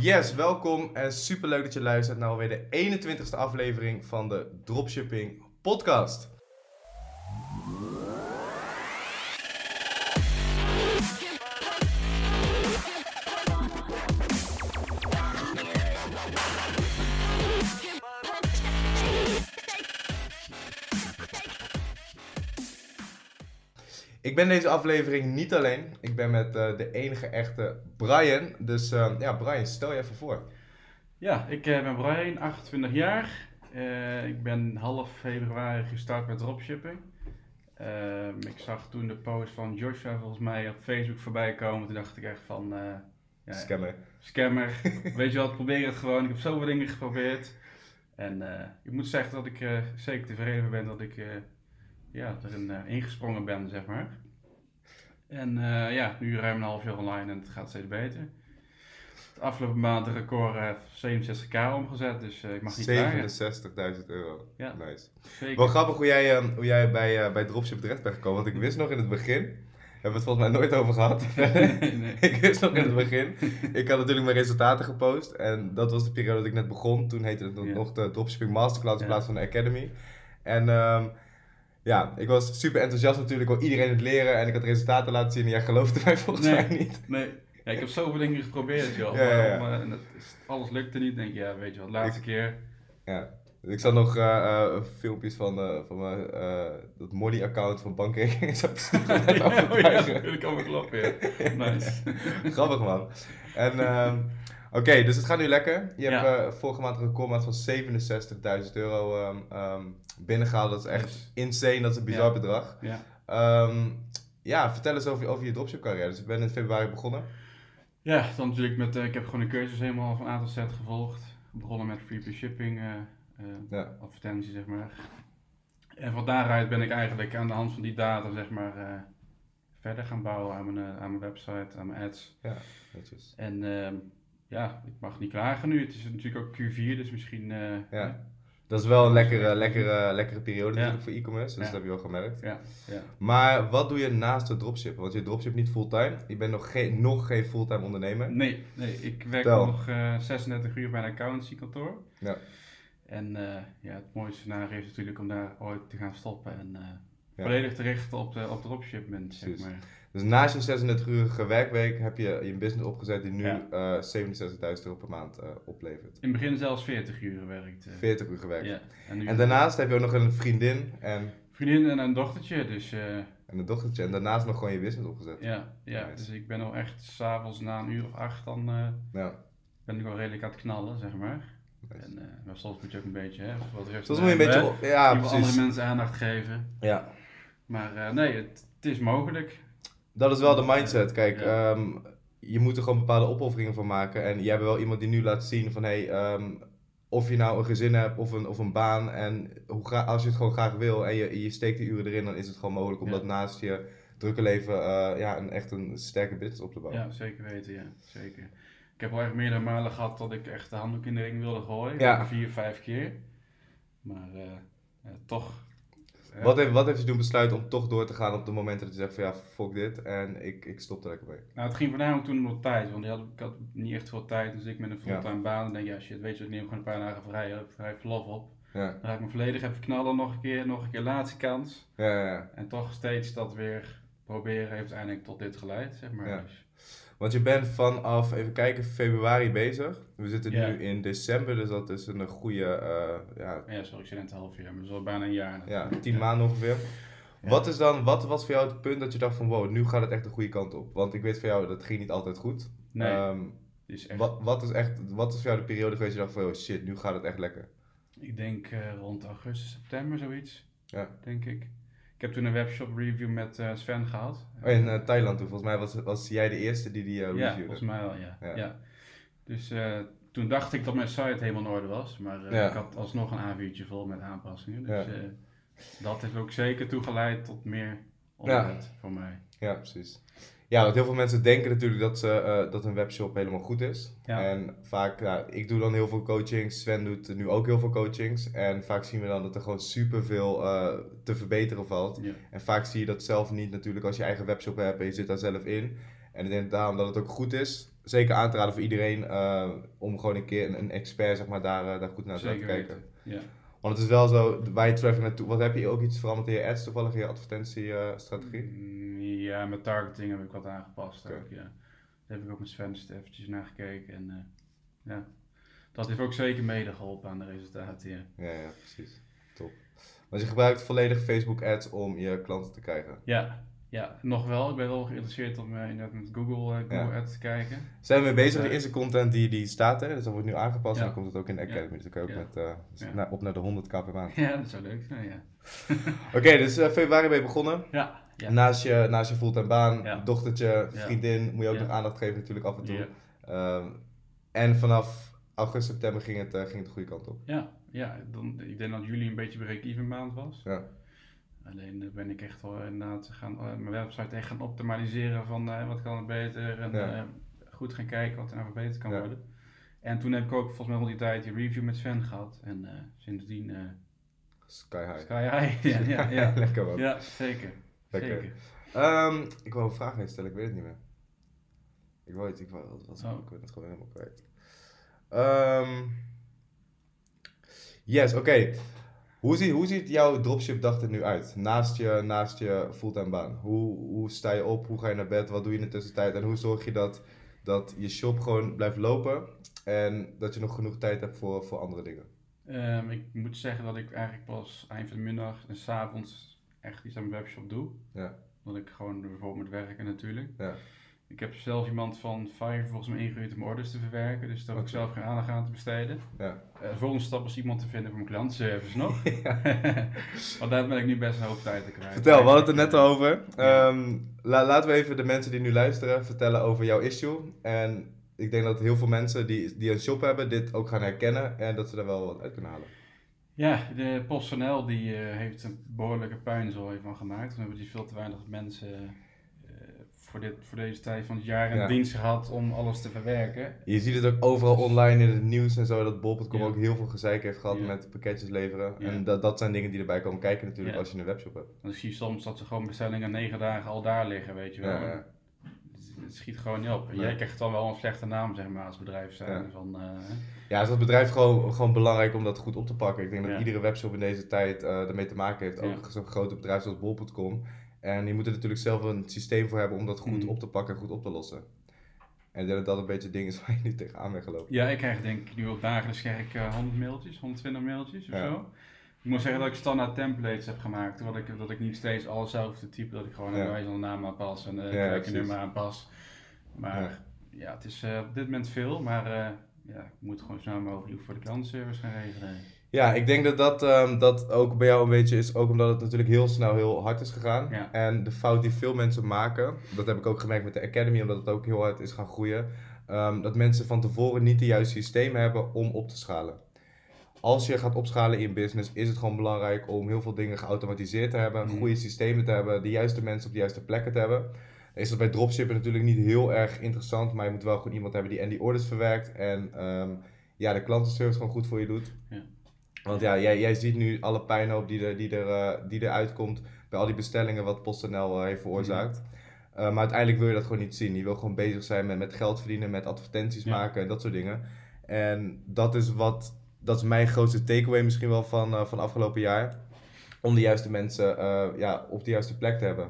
Yes, welkom en super leuk dat je luistert naar alweer de 21ste aflevering van de Dropshipping Podcast. Ik ben deze aflevering niet alleen. Ik ben met uh, de enige echte Brian. Dus uh, ja, Brian, stel je even voor. Ja, ik uh, ben Brian, 28 jaar. ik ben half februari gestart met dropshipping. Ehm, ik zag toen de post van Joshua volgens mij op Facebook voorbij komen. Toen dacht ik echt van... ja, scammer. Scammer. Weet je wat, probeer het gewoon. Ik heb zoveel dingen geprobeerd. En ik moet zeggen dat ik zeker tevreden ben dat ik ja, erin uh, ingesprongen ben, zeg maar. En uh, ja, nu ruim een half jaar online en het gaat steeds beter. De afgelopen maand een record uh, 67k omgezet, dus ik mag niet 67.000 euro. Ja, nice. Zeker. Wel grappig hoe jij, hoe jij bij, bij Dropship terecht bent gekomen, want ik wist nog in het begin, hebben we het volgens mij nooit over gehad. nee. ik wist nog in het begin. Ik had natuurlijk mijn resultaten gepost. En dat was de periode dat ik net begon. Toen heette het nog de Dropshipping Masterclass in plaats van de Academy. En um, ja, ik was super enthousiast natuurlijk, wil iedereen het leren en ik had resultaten laten zien en jij geloofde mij volgens mij niet. Nee, ja, ik heb zoveel dingen geprobeerd, joh. Ja, ja, Maar, en het is, alles lukte niet, denk je, ja, weet je wat, laatste keer. Ja, ik zat nog uh, uh, filmpjes van, uh, van mijn dat Molly-account van bankrekening zat te sturen. ja, oh, ja, dat kan me kloppen, ja. Nice. Grappig, man. En... Uh, Oké, dus het gaat nu lekker. Je hebt uh, vorige maand een recordmaat van 67.000 euro um, um, binnengehaald. Dat is echt insane, dat is een bizar bedrag. Ja. Um, ja, vertel eens over, over je dropship carrière. Dus ik ben in februari begonnen. Ja, dan natuurlijk met, uh, ik heb gewoon een cursus helemaal van A tot Z gevolgd. Begonnen met free shipping uh, ja. advertentie, zeg maar. En van daaruit ben ik eigenlijk aan de hand van die data, zeg maar, verder gaan bouwen aan mijn, aan mijn website, aan mijn ads. Ja, netjes. En ja, ik mag niet klagen nu. Het is natuurlijk ook Q4, dus misschien... Uh, ja. Dat is wel een lekkere, lekkere, lekkere periode natuurlijk voor e-commerce, dus dat heb je wel gemerkt. Ja. Ja. Maar wat doe je naast het dropshippen? Want je dropship niet fulltime. Je bent nog geen, nog geen fulltime ondernemer. Nee, nee ik werk nog uh, 36 uur bij een accountancykantoor. Ja. En uh, ja, het mooiste scenario is natuurlijk om daar ooit te gaan stoppen en volledig te richten op de, op dropshipment, zeg maar. Dus naast je 36-urige werkweek heb je je business opgezet die nu ja. uh, eh, 67.000 euro per maand uh, oplevert. In het begin zelfs 40 uur gewerkt. Uh. 40 uur gewerkt. Ja. En, en, daarnaast heb je ook nog een vriendin en... Vriendin en een dochtertje, dus... en een dochtertje en daarnaast nog gewoon je business opgezet. Ja, ja dus ik ben al echt s'avonds na een uur of acht dan... ja. Ben ik wel redelijk aan het knallen, zeg maar. Nice. En maar soms moet je ook een beetje, hè, wat rust Soms moet je een beetje, op, ja, precies. andere mensen aandacht geven. Ja. Maar nee, het, het is mogelijk. Dat is wel de mindset. Kijk, ehm, je moet er gewoon bepaalde opofferingen voor maken. En jij hebt wel iemand die nu laat zien van hey, ehm, of je nou een gezin hebt of een, of een baan. En hoe ga, als je het gewoon graag wil en je, je steekt die uren erin, dan is het gewoon mogelijk om dat naast je drukke leven uh, ja, een, echt een sterke business op te bouwen. Ja, zeker weten, ja. Zeker. Ik heb al echt meerdere malen gehad dat ik echt de handdoek in de ring wilde gooien. Ja. Vier, vijf keer. Maar uh, toch wat, heeft, wat heeft je doen besluiten om toch door te gaan op de momenten dat je zegt van ja, fuck dit en ik, ik stop er lekker mee? Nou, het ging voornamelijk toen om tijd, want ik had, ik had niet echt veel tijd. Dus ik met een fulltime baan en denk ja shit, weet je, ik neem gewoon een paar dagen vrij, vrij verlof op. Ja. Dan ga ik me volledig even knallen nog een keer, nog een keer laatste kans. Ja, ja, En toch steeds dat weer proberen heeft uiteindelijk tot dit geleid, zeg maar. Dus want je bent vanaf, even kijken, februari bezig. We zitten nu in december, dus dat is een goede... Uh, ja, ja, sorry, ik zei net een half jaar, maar dat is al bijna een jaar. Ja, tien maanden ongeveer. Wat, is dan, wat was voor jou het punt dat je dacht van wow, nu gaat het echt de goede kant op? Want ik weet van jou, dat ging niet altijd goed. Nee, um, is echt... wat, wat, is echt, wat is voor jou de periode geweest dat je dacht van oh shit, nu gaat het echt lekker? Ik denk uh, rond augustus, september zoiets. Ja. Denk ik. Ik heb toen een webshop review met uh, Sven gehad. Oh, in uh, Thailand toen, volgens mij was, was jij de eerste die die uh, reviewde. Ja, volgens mij wel, ja. ja. Dus toen dacht ik dat mijn site helemaal in orde was, maar ik had alsnog een A4'tje vol met aanpassingen. Dus dat heeft ook zeker toegeleid tot meer omzet voor mij. Ja, precies. Ja, want heel veel mensen denken natuurlijk dat, ze, uh, dat een webshop helemaal goed is. En vaak, ja, ik doe dan heel veel coachings, Sven doet nu ook heel veel coachings. En vaak zien we dan dat er gewoon superveel uh, te verbeteren valt. En vaak zie je dat zelf niet natuurlijk als je eigen webshop hebt en je zit daar zelf in. En ik denk daarom dat het ook goed is zeker aan te raden voor iedereen om gewoon een keer een, een, expert zeg maar, daar, daar goed naar te kijken. Ja. Want het is wel zo, waar je traffic naartoe... Wat heb je ook iets veranderd in je ads toevallig, in je advertentiestrategie? Mm, ja, met targeting heb ik wat aangepast ook, ja. Daar heb ik ook met Sven eventjes naar gekeken en uh, ja. Dat heeft ook zeker mede geholpen aan de resultaten, ja. Ja, ja, precies. Top. Want je gebruikt volledig Facebook ads om je klanten te krijgen? Ja, ja, nog wel. Ik ben wel geïnteresseerd om uh, inderdaad met Google, uh, Google Ads te kijken. Zijn we bezig met de eerste content die, die staat er? Dus dat wordt nu aangepast en dan komt het ook in de Academy. Dus je ook met, dus op naar de 100k per maand. Ja, dat zou leuk zijn, ja. Oké, dus februari ben je begonnen. Ja. Naast, je, naast je fulltime baan, dochtertje, vriendin, moet je ook nog aandacht geven natuurlijk af en toe. Um, en vanaf augustus, september ging het, ging het de goede kant op. Ja, ja dan, ik denk dat juli een beetje break-even maand was. Ja. Alleen ben ik echt wel inderdaad gaan, uh, mijn website echt gaan optimaliseren van uh, wat kan er beter en uh, goed gaan kijken wat er nou beter kan worden. En toen heb ik ook volgens mij al die tijd die review met Sven gehad en sindsdien... Sky High. Sky High, ja, ja, ja. Lekker man. Ja, zeker. Lekker. zeker. Um, ik wou een vraag stellen, ik weet het niet meer. Ik wou het, ik wou, wat was oh. ik ben het gewoon helemaal kwijt. Um, yes, oké. Okay. Hoe ziet, hoe ziet jouw dropship dag er nu uit? Naast je, naast je fulltime baan. Hoe, hoe sta je op? Hoe ga je naar bed? Wat doe je in de tussentijd? En hoe zorg je dat, dat je shop gewoon blijft lopen en dat je nog genoeg tijd hebt voor, voor andere dingen? Um, ik moet zeggen dat ik eigenlijk pas eind van de middag en s avonds echt iets aan mijn webshop doe. Ja. Dat ik gewoon bijvoorbeeld moet werken natuurlijk. Ja. Ik heb zelf iemand van Fire volgens mij ingehuurd om orders te verwerken, dus daar heb ik zelf geen aandacht aan te besteden. Ja. Uh, de volgende stap is iemand te vinden voor mijn klantenservice nog. Want daar ben ik nu best een hoop tijd te krijgen. Vertel, we hadden het er net over. Ehm, laten we even de mensen die nu luisteren vertellen over jouw issue. En ik denk dat heel veel mensen die, die een shop hebben dit ook gaan herkennen en dat ze er wel wat uit kunnen halen. Ja, de PostNL die uh, heeft een behoorlijke puinzooi van gemaakt. We hebben die veel te weinig mensen voor, dit, voor deze tijd van het jaar een dienst gehad om alles te verwerken. Je ziet het ook overal online in het nieuws en zo, dat Bol.com ook heel veel gezeik heeft gehad met pakketjes leveren. En dat, dat zijn dingen die erbij komen kijken natuurlijk als je een webshop hebt. Dan zie je soms dat ze gewoon bestellingen negen dagen al daar liggen, weet je wel. Het schiet gewoon niet op. Jij krijgt dan wel een slechte naam, zeg maar, als bedrijf zijn. Van, uh, ja, is dat bedrijf gewoon, gewoon belangrijk om dat goed op te pakken. Ik denk dat iedere webshop in deze tijd uh, ermee te maken heeft. Ook zo'n grote bedrijf zoals Bol.com en je moet er natuurlijk zelf een systeem voor hebben om dat goed mm. op te pakken en goed op te lossen. En dat dat een beetje het ding is waar je nu tegenaan bent gelopen. Ja, ik krijg denk ik nu op dagelijks krijg ik 100 mailtjes, 120 mailtjes of zo. Ik moet zeggen dat ik standaard templates heb gemaakt, dat ik, dat ik niet steeds alles zelf te typen, dat ik gewoon een wijze naam aanpas en een uh, nummer aanpas. Maar ja, het is uh, op dit moment veel, maar ja, ik moet gewoon snel mogelijk voor de klantenservice gaan regelen. Ja, ik denk dat dat, um, dat ook bij jou een beetje is, ook omdat het natuurlijk heel snel heel hard is gegaan. En de fout die veel mensen maken, dat heb ik ook gemerkt met de Academy, omdat het ook heel hard is gaan groeien, um, dat mensen van tevoren niet de juiste systeem hebben om op te schalen. Als je gaat opschalen in business, is het gewoon belangrijk om heel veel dingen geautomatiseerd te hebben, mm. goede systemen te hebben, de juiste mensen op de juiste plekken te hebben. Is dat bij dropshippen natuurlijk niet heel erg interessant, maar je moet wel gewoon iemand hebben die en die orders verwerkt en um, ja, de klantenservice gewoon goed voor je doet. Ja. Want ja, jij, jij ziet nu alle pijnhoop die er, die, er, uh, die eruit komt bij al die bestellingen wat PostNL uh, heeft veroorzaakt. Uh, maar uiteindelijk wil je dat gewoon niet zien. Je wil gewoon bezig zijn met, met geld verdienen, met advertenties maken en dat soort dingen. En dat is wat, dat is mijn grootste takeaway misschien wel van, van afgelopen jaar. Om de juiste mensen ja, op de juiste plek te hebben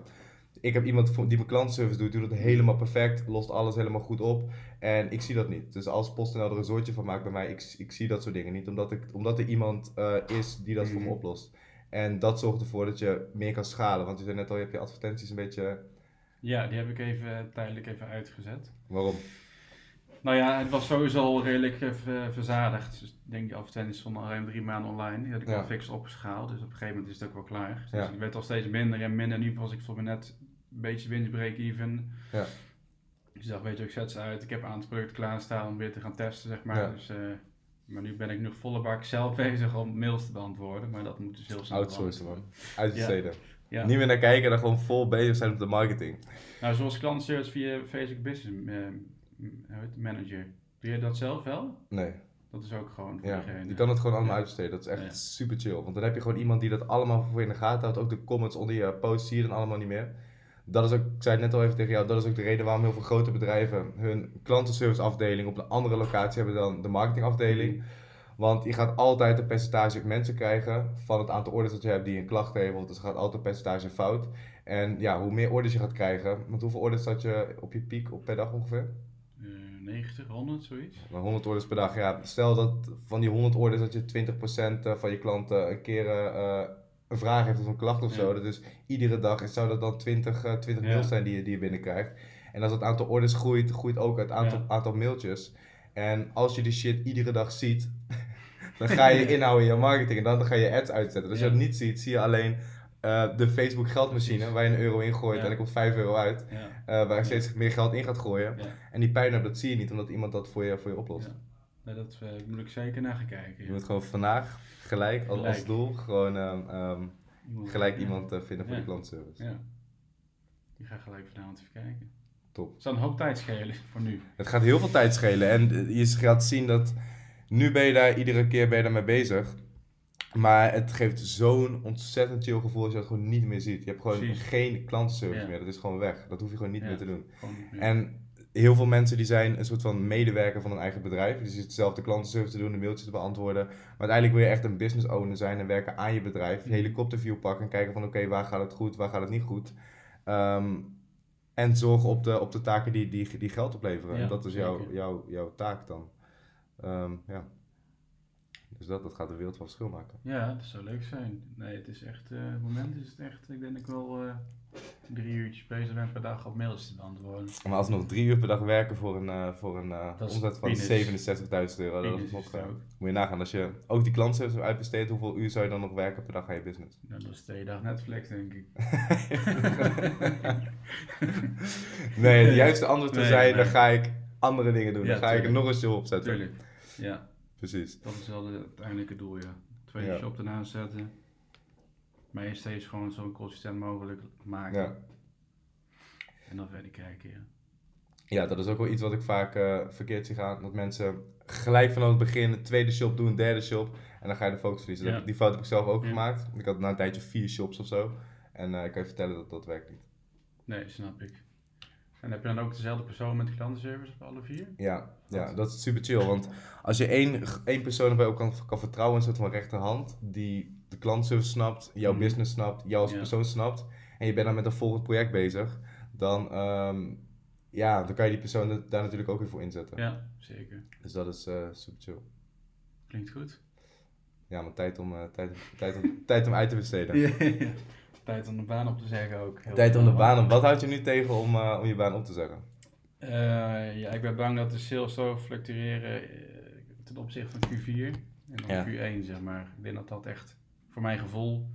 ik heb iemand die mijn klantenservice doet, doet het helemaal perfect, lost alles helemaal goed op. En ik zie dat niet. Dus als PostNL er een soortje van maakt bij mij, ik, ik zie dat soort dingen niet. Omdat, ik, omdat er iemand uh, is die dat voor me mhm. oplost. En dat zorgt ervoor dat je meer kan schalen. Want je zei net al, je hebt je advertenties een beetje... Ja, die heb ik even tijdelijk even uitgezet. Waarom? Nou ja, het was sowieso al redelijk uh, verzadigd. Dus ik denk die advertenties stonden al ruim drie maanden online. Die had ik ja. al fix opgeschaald. Dus op een gegeven moment is het ook wel klaar. Dus ik werd al steeds minder en minder. Nu was ik voor me net beetje winst break-even. Ja. Dus ik dacht, weet je, ik zet ze uit. Ik heb een aantal producten klaarstaan om weer te gaan testen, zeg maar. Dus, uh, maar nu ben ik nog volle bak zelf bezig om mails te beantwoorden. Maar dat moet dus heel snel Outsourcen man. Uitbesteden. Ja. Ja. Niet meer naar kijken, dan gewoon vol bezig zijn op de marketing. Nou, zoals klantensearch via Facebook Business uh, Manager. Doe je dat zelf wel? Nee. Dat is ook gewoon voor ja, Je kan het gewoon allemaal uitbesteden. Dat is echt super chill. Want dan heb je gewoon iemand die dat allemaal voor je in de gaten houdt. Ook de comments onder je post zie je dan allemaal niet meer. Dat is ook, ik zei het net al even tegen jou, dat is ook de reden waarom heel veel grote bedrijven hun klantenserviceafdeling op een andere locatie hebben dan de marketingafdeling. Want je gaat altijd een percentage mensen krijgen van het aantal orders dat je hebt die een klacht hebben. Dus er gaat altijd een percentage fout. En ja, hoe meer orders je gaat krijgen, want hoeveel orders had je op je piek op per dag ongeveer? 90, 100, zoiets. 100 orders per dag, ja. Stel dat van die 100 orders dat je 20% eh, van je klanten een keer uh, een vraag heeft of een klacht of zo. Dus iedere dag zou dat dan 20, uh, 20 mails zijn die je, die je binnenkrijgt. En als het aantal orders groeit, groeit ook het aantal, aantal mailtjes. En als je die shit iedere dag ziet, dan ga je inhouden in je marketing en dan ga je ads uitzetten. Dus als je dat niet ziet, zie je alleen uh, de Facebook geldmachine waar je een euro in gooit en er komt 5 euro uit. Uh, waar je steeds meer geld in gaat gooien. En die pijn dat zie je niet omdat iemand dat voor je, voor je oplost. Nee, dat uh, moet ik zeker naar gaan kijken. Je moet gewoon vandaag gelijk, als, als doel gewoon um, gelijk iemand vinden voor de klantservice. Ja. Die ga gelijk vanavond even kijken. Top. Het zal een hoop tijd schelen voor nu. Het gaat heel veel tijd schelen en je gaat zien dat nu ben je daar iedere keer ben je daarmee bezig. Maar het geeft zo'n ontzettend chill gevoel als je dat gewoon niet meer ziet. Je hebt gewoon geen klantenservice meer. Dat is gewoon weg. Dat hoef je gewoon niet meer te doen. En heel veel mensen die zijn een soort van medewerker van een eigen bedrijf. Die zitten zelf de klantenservice te doen, de mailtjes te beantwoorden. Maar uiteindelijk wil je echt een business owner zijn en werken aan je bedrijf. Je mhm. helikopterview pakken en kijken van oké, waar gaat het goed, waar gaat het niet goed. Ehm, en zorgen op de, op de taken die, die, die geld opleveren. en dat is jouw, jouw, jouw taak dan. Ehm, ja. Dus dat, dat gaat de wereld van verschil maken. Ja, dat zou leuk zijn. Nee, het is echt, uh, het moment is het echt, ik denk ik wel uh, drie uurtjes bezig ben per dag op mails te beantwoorden. Maar als nog drie uur per dag werken voor een, uh, voor een omzet van 67.000 euro, dat is nog, moet je nagaan. Als je ook die klanten uitbesteedt, hoeveel uur zou je dan nog werken per dag aan je business? Ja, dat is twee dagen Netflix, denk ik. nee, de juiste antwoord te zijn, dan ga ik andere dingen doen. dan ga ik er nog een show opzetten. Tuurlijk, ja. Precies. Dat is wel het uiteindelijke doel, ja. Twee ja. shop ernaast zetten. Maar eerst steeds gewoon zo consistent mogelijk maken. Ja. En dan verder kijken, ja. Ja, dat is ook wel iets wat ik vaak uh, verkeerd zie gaan. Dat mensen gelijk vanaf het begin een tweede shop doen, een derde shop. En dan ga je de focus verliezen. Ja. Die fout heb ik zelf ook gemaakt. Ik had na een tijdje vier shops of zo. En uh, ik kan je vertellen dat dat werkt niet. Nee, snap ik. En heb je dan ook dezelfde persoon met de klantenservice op alle vier? Ja, ja dat is super chill. Want als je één, één persoon bij ook kan, kan vertrouwen, een soort van rechterhand, die de klantenservice snapt, jouw mhm. business snapt, jou als persoon snapt, en je bent dan met een volgend project bezig, dan, um, ja, dan kan je die persoon daar natuurlijk ook weer voor inzetten. Ja, zeker. Dus dat is uh, super chill. Klinkt goed. Ja, maar tijd om, uh, tijd, tijd, om, tijd om uit te besteden. ja. Tijd om de baan op te zeggen ook. Tijd om de baan op. Wat houd je nu tegen om, uh, om je baan op te zeggen? Ja, ik ben bang dat de sales zo fluctueren ten opzichte van Q4 en dan ja. Q1, zeg maar. Ik denk dat dat echt, voor mijn gevoel,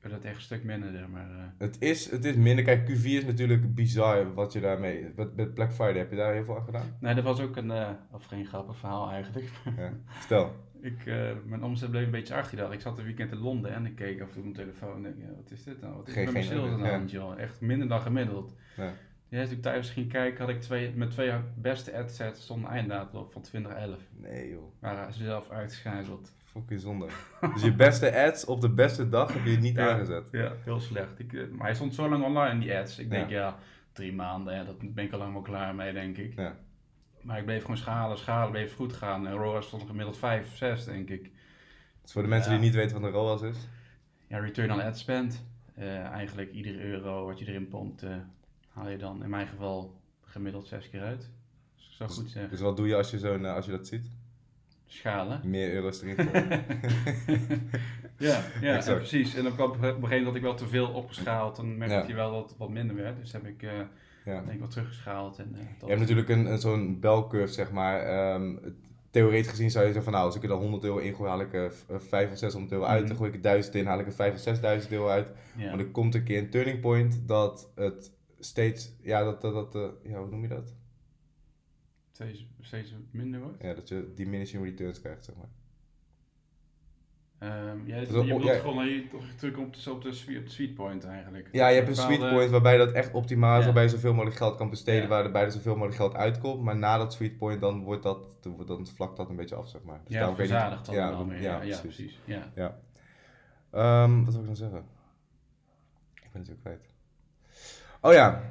het echt een stuk minder, zeg maar. Het, is, het is minder. Kijk, Q4 is natuurlijk bizar wat je daarmee... Met Black Friday, heb je daar heel veel aan gedaan? Nee, dat was ook een, of geen grappig verhaal eigenlijk. Ja, vertel. Ik, uh, mijn omzet bleef een beetje achter Ik zat een weekend in Londen en ik keek af en toe mijn telefoon en denk, ja, wat is dit nou? Wat is geen, met mijn sales aan joh? Echt minder dan gemiddeld. Ja. Ja, toen ik thuis ging kijken, had ik twee, met twee beste adsets stonden einddatum op van 2011. Nee joh. Ze zelf uitgeschakeld. Fucking zonde. dus je beste ads op de beste dag heb je niet aangezet. Ja, heel slecht. Ik, eh, maar hij stond zo lang online, die ads. Ik denk, ja, drie maanden, ja, dat ben ik al lang wel klaar mee, denk ik. Ja. Maar ik bleef gewoon schalen, schalen, bleef goed gaan. En ROAS stond gemiddeld 5, 6, denk ik. Dus voor de mensen die niet weten wat een ROAS is? Ja, return on ad spend. Uh, eigenlijk iedere euro wat je erin pompt, uh, haal je dan in mijn geval gemiddeld 6 keer uit. Dus zou dus, goed zeggen. Dus wat doe je als je, zo, uh, als je dat ziet? Schalen. Meer erin ja, ja precies. En op een gegeven moment had ik wel te veel opgeschaald. Dan merkte ja. hij wel dat het wat minder werd. Dus heb ik ja. denk ik wel teruggeschaald. En, uh, je hebt natuurlijk een, een zo'n belcurve, zeg maar. Um, theoretisch gezien zou je zeggen van nou, als ik er dan 100 euro in gooi, haal ik er 5 of 600 euro uit. Mm. Dan gooi ik er 1000 in, haal ik er 5 of 6000 euro uit. Ja. Maar er komt een keer een turning point dat het steeds, ja, dat, dat, dat uh, ja, hoe noem je dat? Steeds, steeds minder wordt? Ja, dat je diminishing returns krijgt, zeg maar. Um, ja, je bedoelt ja, gewoon je toch terug op de, op de sweet point eigenlijk. Ja, je hebt een sweet point waarbij dat echt optimaal is, waarbij je zoveel mogelijk geld kan besteden, waarbij er zoveel mogelijk geld uitkomt. Maar na dat sweet point dan wordt dat, dan vlakt dat een beetje af, zeg maar. Dus ja, verzadigd dan ja, wel meer. Ja, ja, precies. Ja. ja. Um, wat wil ik dan zeggen? Ik ben het ook kwijt. Oh ja,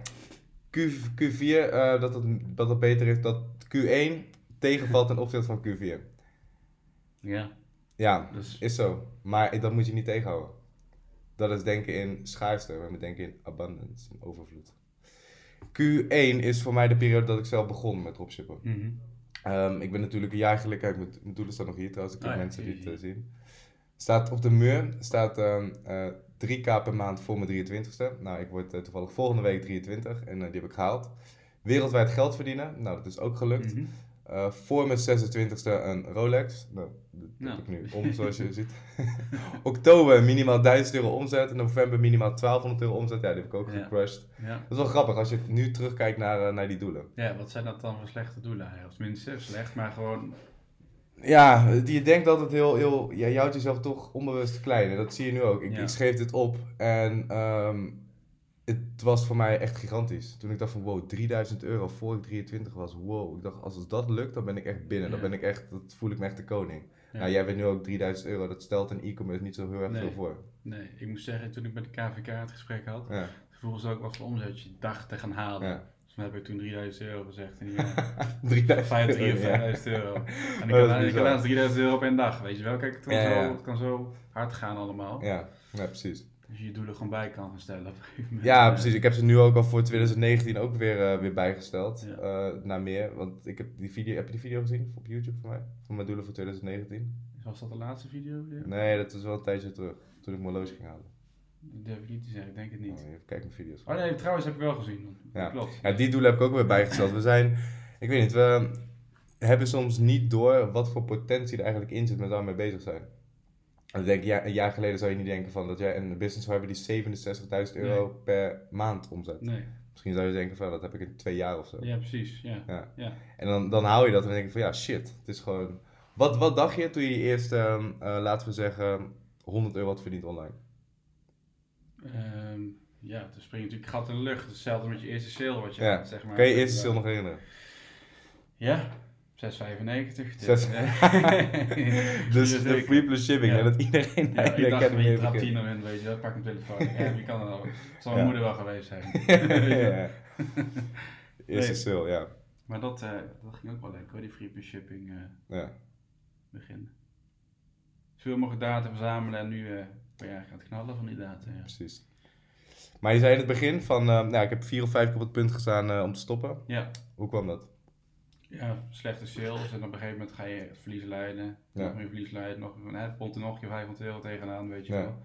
Q, Q4, uh, dat, het, dat het beter is, dat Q1 tegenvalt ten opzichte van Q4. Ja. Ja, dus... is zo. Maar dat moet je niet tegenhouden. Dat is denken in schaarste, we moeten denken in abundance, in overvloed. Q1 is voor mij de periode dat ik zelf begon met dropshippen. Mm um, ik ben natuurlijk een jaar geleden, kijk, mijn, mijn doelen staan nog hier trouwens, ik heb oh, mensen die het uh, zien. Staat op de muur, staat um, uh, 3k per maand voor mijn 23ste. Nou, ik word uh, toevallig volgende week 23 en uh, die heb ik gehaald. Wereldwijd geld verdienen, nou dat is ook gelukt. Mm uh, voor mijn 26e een Rolex. Nou, dat nou. heb ik nu om, zoals je ziet. Oktober minimaal 1000 euro omzet. November minimaal 1200 euro omzet. Ja, die heb ik ook ja. gecrushed. Ja. Dat is wel grappig als je nu terugkijkt naar, uh, naar die doelen. Ja, wat zijn dat dan voor slechte doelen? Of tenminste, slecht, maar gewoon... Ja, je denkt dat het heel, heel... Ja, je houdt jezelf toch onbewust klein. En dat zie je nu ook. Ik, ik schreef dit op en... Um, het was voor mij echt gigantisch. Toen ik dacht van wow, 3000 euro voor ik 23 was. Wow, ik dacht als dat lukt, dan ben ik echt binnen. Dan ben ik echt, dat voel ik me echt de koning. Ja. Nou, jij bent nu ook 3000 euro. Dat stelt in e-commerce niet zo heel erg veel voor. Nee, ik moet zeggen, toen ik met de KVK het gesprek had, ja. vroegen ze ook wat voor omzet je dacht te gaan halen. Ja. Dus dan heb ik toen 3000 euro gezegd. En die, 3000 euro. of 5000 euro. En ik had, ik laatst 3000 euro op één dag, weet je wel. Kijk, het kan, zo, het kan zo hard gaan allemaal. Ja, ja precies. Dus je doelen gewoon bij kan gaan stellen op Ja, precies. Ik heb ze nu ook al voor 2019 ook weer, uh, weer bijgesteld. Ja. Uh, naar meer. Want ik heb die video, heb je die video gezien op YouTube van mij? Van mijn doelen voor 2019. Was dat de laatste video? Nee, dat is wel een tijdje terug. Toen ik mijn horloge ging halen. Dat durf ik niet te zeggen, ik denk het niet. Oh, even kijken mijn video's. Oh nee, trouwens heb ik wel gezien. Ja. Klopt. Ja, die doelen heb ik ook weer bijgesteld. We zijn, ik weet niet, we hebben soms niet door wat voor potentie er eigenlijk in zit met waar we mee bezig zijn. En denk, ja, een jaar geleden zou je niet denken van dat jij een business zou hebben die 67.000 euro per maand omzet. Nee. Misschien zou je denken van dat heb ik in twee jaar of zo. Ja, precies. Ja. ja. ja. En dan, dan hou je dat en dan denk je van ja, shit. Het is gewoon... Wat, wat dacht je toen je eerst, uh, laten we zeggen, 100 euro had verdiend online? Um, ja, toen spring je natuurlijk gat in de lucht. Hetzelfde met je eerste sale wat je ja. had, zeg maar. Kan je je eerste sale nog herinneren? Ja, 6,95. Dus, dus de free plus shipping, ja. dat iedereen ja, ik dacht, dat je trapt 10 in, weet je, dat pak een telefoon. Ja, wie kan dat al? Zal mijn moeder wel geweest zijn. ja. Eerste nee. sale, ja. Maar dat, uh, dat ging ook wel lekker hoor, die free plus shipping uh, ja. begin. Zoveel mogelijk data verzamelen en nu uh, aan het knallen van die data. Ja. Precies. Maar je zei in het begin van, nou ik heb vier of vijf keer op het punt gestaan om te stoppen. Ja. Hoe kwam dat? Ja, slechte sales en op een gegeven moment ga je verlies leiden, nog meer verlies leiden, nog, hè, pont er nog je 500 euro tegenaan, weet je wel.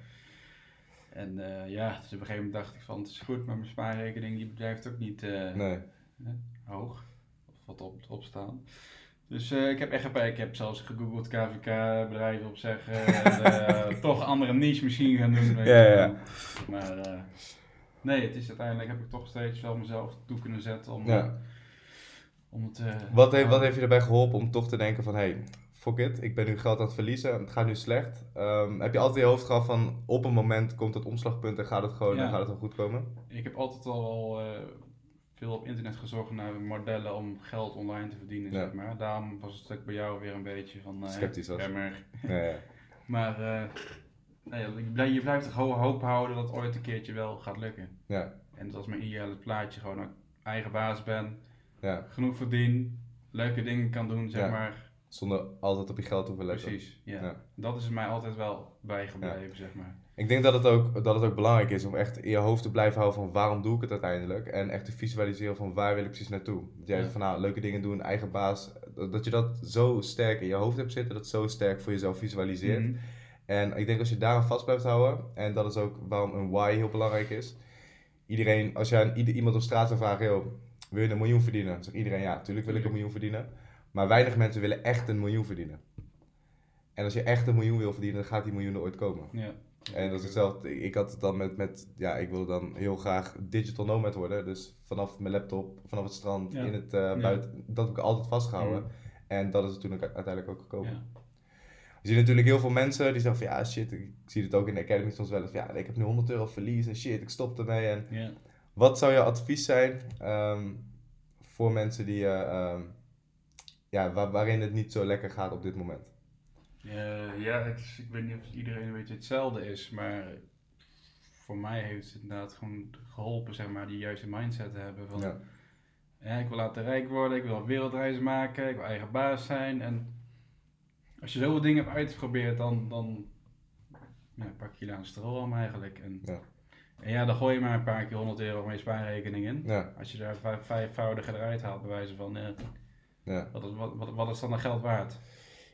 En uh, ja, dus op een gegeven moment dacht ik van het is goed, maar mijn spaarrekening die blijft ook niet uh, nee. hoog, of wat op, opstaan. Dus uh, ik heb echt ik heb zelfs gegoogeld KVK, bedrijven opzeggen, en, toch andere niche misschien gaan doen. Weet ja, ja. Maar nee, het is uiteindelijk heb ik toch steeds wel mezelf toe kunnen zetten om... Ja om het, uh, wat, heeft, wat heeft je erbij geholpen om toch te denken van, hey, fuck it, ik ben nu geld aan het verliezen, het gaat nu slecht. Um, heb je altijd in je hoofd gehad van, op een moment komt het omslagpunt en gaat het gewoon en gaat het wel goed komen? Ik heb altijd al uh, veel op internet gezocht naar modellen om geld online te verdienen, zeg maar. Daarom was het ook bij jou weer een beetje van, uh, Sceptisch was. Ja, ja. maar nee, je blijft toch hoop houden dat het ooit een keertje wel gaat lukken. Ja. En dat als mijn ideale plaatje gewoon een eigen baas ben ja. genoeg verdien, leuke dingen kan doen, zeg maar. Zonder altijd op je geld te hoeven letten. Precies, ja. Dat is mij altijd wel bijgebleven, zeg maar. Ik denk dat het, ook, dat het ook belangrijk is om echt in je hoofd te blijven houden van waarom doe ik het uiteindelijk. En echt te visualiseren van waar wil ik precies naartoe. Dat jij van nou, leuke dingen doen, eigen baas. Dat je dat zo sterk in je hoofd hebt zitten, dat zo sterk voor jezelf visualiseert. Mhm. En ik denk als je daaraan vast blijft houden, en dat is ook waarom een why heel belangrijk is. Iedereen, als jij iemand op straat zou vragen, joh, wil je een miljoen verdienen? Dan zegt iedereen ja, natuurlijk wil ik een miljoen verdienen. Maar weinig mensen willen echt een miljoen verdienen. En als je echt een miljoen wil verdienen, dan gaat die miljoen er ooit komen. Ja. En dat is hetzelfde. Ik had het dan met, met, ja, ik wilde dan heel graag digital nomad worden. Dus vanaf mijn laptop, vanaf het strand, in het uh, buiten, dat heb ik altijd vastgehouden. En dat is toen uiteindelijk ook gekomen. Je ziet natuurlijk heel veel mensen die zeggen van ja shit, ik zie het ook in de academy soms wel eens. Ja, ik heb nu 100 euro verlies en shit, ik stop ermee. En ja. Wat zou je advies zijn um, voor mensen die, uh, um, ja, waar, waarin het niet zo lekker gaat op dit moment? Uh, ja, het is, ik weet niet of iedereen een beetje hetzelfde is, maar voor mij heeft het inderdaad gewoon geholpen, zeg maar, die juiste mindset te hebben. Van, ja. ik wil laten rijk worden, ik wil wereldreizen maken, ik wil eigen baas zijn. En als je zoveel dingen hebt uitgeprobeerd, dan, dan ja, pak je daar een stroom eigenlijk. En, ja. En ja, dan gooi je maar een paar keer 100 euro mee spaarrekening in. Ja. Als je daar vijf, vijfvoudige eruit haalt, bij wijze van, ja. wat, is, wat, wat, wat is dan een geld waard?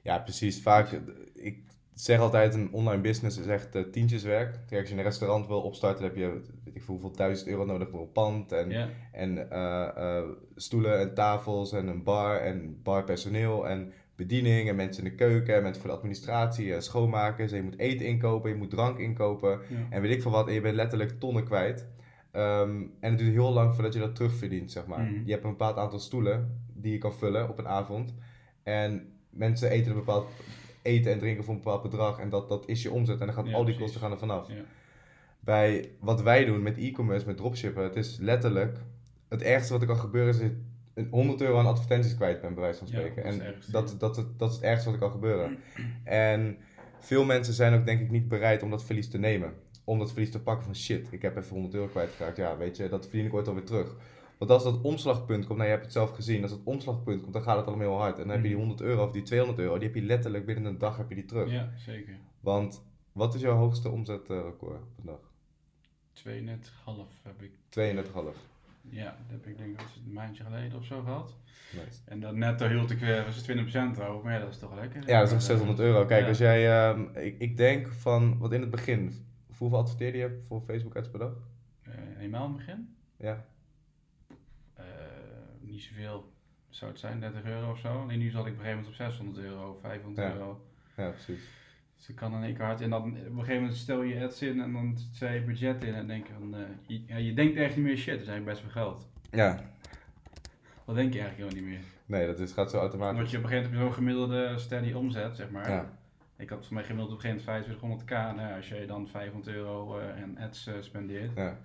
Ja, precies. Vaak, ik zeg altijd, een online business is echt uh, tientjeswerk. Kijk, als je een restaurant wil opstarten, heb je, weet ik veel, hoeveel duizend euro nodig voor een pand. En, en uh, uh, stoelen en tafels en een bar en barpersoneel en bediening en mensen in de keuken en mensen voor de administratie en schoonmakers. En je moet eten inkopen, je moet drank inkopen en weet ik veel wat. En je bent letterlijk tonnen kwijt. Um, en het duurt heel lang voordat je dat terugverdient, zeg maar. Mhm. Je hebt een bepaald aantal stoelen die je kan vullen op een avond. En mensen eten een bepaald eten en drinken voor een bepaald bedrag. En dat, dat is je omzet. En dan gaan al die kosten gaan er vanaf. Ja. Bij wat wij doen met e-commerce, met dropshippen, het is letterlijk... Het ergste wat er kan gebeuren is 100 euro aan advertenties kwijt ben, bij wijze van spreken. en dat, dat, dat, dat is het ergste wat er kan gebeuren. En veel mensen zijn ook denk ik niet bereid om dat verlies te nemen. Om dat verlies te pakken van shit, ik heb even 100 euro kwijtgeraakt. Ja, weet je, dat verdien ik ooit alweer terug. Want als dat omslagpunt komt, nou je hebt het zelf gezien, als dat omslagpunt komt, dan gaat het allemaal heel hard. En dan heb je die 100 mhm. euro of die 200 euro, die heb je letterlijk binnen een dag heb je die terug. Ja, zeker. Want wat is jouw hoogste omzetrecord per dag? 32,5 heb ik. 32,5. Ja, dat heb ik denk ik een maandje geleden of zo gehad. Nice. En dat netto hield ik weer was 20% erover, maar ja, dat is toch lekker. Ja, dat is nog 600 euro. Kijk, als jij, uh, ik, ik denk van, wat in het begin, hoeveel adverteerde je voor Facebook ads per dag? Uh, eenmaal in het begin? Ja. Uh, niet zoveel zou het zijn, 30 euro of zo. En nu zat ik op een gegeven moment op 600 euro, 500 euro. Ja, precies. Ik kan in één keer hard. En dan op een gegeven moment stel je ads in en dan zet je budget in en denk je van, uh, je, ja, je denkt echt niet meer shit, dat is eigenlijk best veel geld. Ja. Dat denk je eigenlijk helemaal niet meer. Nee, dat is, gaat zo automatisch. Want je op een gegeven moment zo'n gemiddelde steady omzet, zeg maar. Ja. Ik had voor mij gemiddeld op een gegeven moment 2500k. Nou, als je dan 500 euro uh, en ads spendeert, ja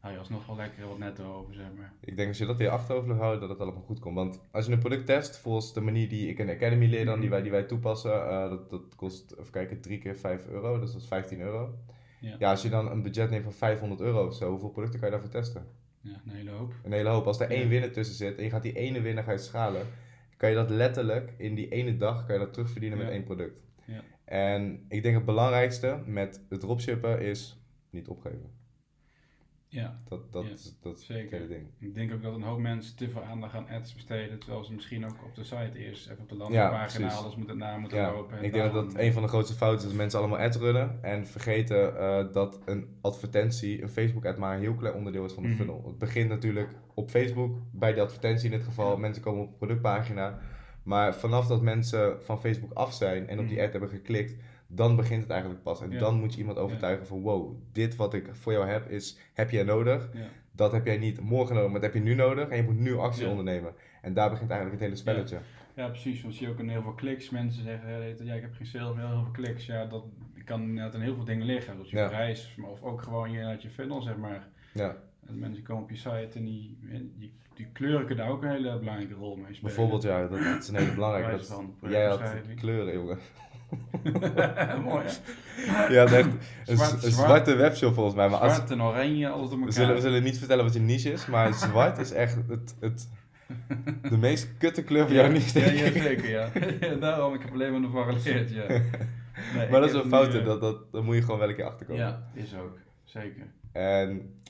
hou je alsnog wel lekker wat netto over, zeg maar. Ik denk als je dat in je achterhoofd houdt, dat het allemaal goed komt. Want als je een product test, volgens de manier die ik in de Academy leer dan, die mhm. wij, die wij toepassen, uh, dat, dat kost, even kijken, drie keer 5 euro, dus dat is 15 euro. Ja. ja, als je dan een budget neemt van 500 euro of zo, hoeveel producten kan je daarvoor testen? Ja, een hele hoop. Een hele hoop. Als er één winnaar tussen zit en je gaat die ene winnaar gaan schalen, kan je dat letterlijk in die ene dag kan je dat terugverdienen met één product. Ja. En ik denk het belangrijkste met het dropshippen is niet opgeven. Ja, dat, dat, is, dat is zeker. het hele ding. Ik denk ook dat een hoop mensen te veel aandacht aan ads besteden, terwijl ze misschien ook op de site eerst even op de landingpagina ja, alles moeten na moeten ja, lopen. ik denk dat dat een van de grootste fouten is dat mensen allemaal ads runnen en vergeten uh, dat een advertentie, een Facebook ad maar een heel klein onderdeel is van de mm funnel. Het begint natuurlijk op Facebook, bij de advertentie in dit geval, mensen komen op de productpagina, maar vanaf dat mensen van Facebook af zijn en op die mhm. ad hebben geklikt, dan begint het eigenlijk pas. En dan moet je iemand overtuigen van wow, dit wat ik voor jou heb, is, heb jij nodig. Ja. Dat heb jij niet morgen nodig, maar dat heb je nu nodig. En je moet nu actie ondernemen. En daar begint eigenlijk het hele spelletje. Ja, precies. Want zie je ook in heel veel kliks. Mensen zeggen, ja, ik heb geen sales, maar heel veel kliks. Ja, dat kan inderdaad in heel veel dingen liggen. Dus je prijs, of ook gewoon je, je funnel, zeg maar. Ja. En mensen komen op je site en die, die, die kleuren kunnen daar ook een hele belangrijke rol mee spelen. Bijvoorbeeld, ja, dat, is een hele belangrijke. jij had kleuren, jongen. Mooi Ja, echt een, zwarte webshop volgens mij. Maar zwart als, en oranje, alles door elkaar. We zullen, we zullen niet vertellen wat je niche is, maar zwart is echt het, het, de meest kutte kleur van jouw niche, Ja, ja, zeker, ja. Daarom, ik heb alleen maar ervan geleerd, ja. Nee, maar dat is een fout, uh, dat, dat, daar moet je gewoon wel een keer achterkomen. Ja, is ook. Zeker. En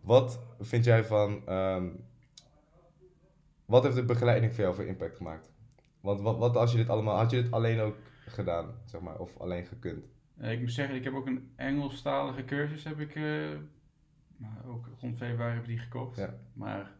wat vind jij van... Um, wat heeft de begeleiding voor jou voor impact gemaakt? Want wat, wat als je dit allemaal... Had je dit alleen ook gedaan, zeg maar, of alleen gekund? Uh, ik moet zeggen, ik heb ook een Engelstalige cursus, heb ik, uh, ook rond februari heb ik die gekocht. Ja. Maar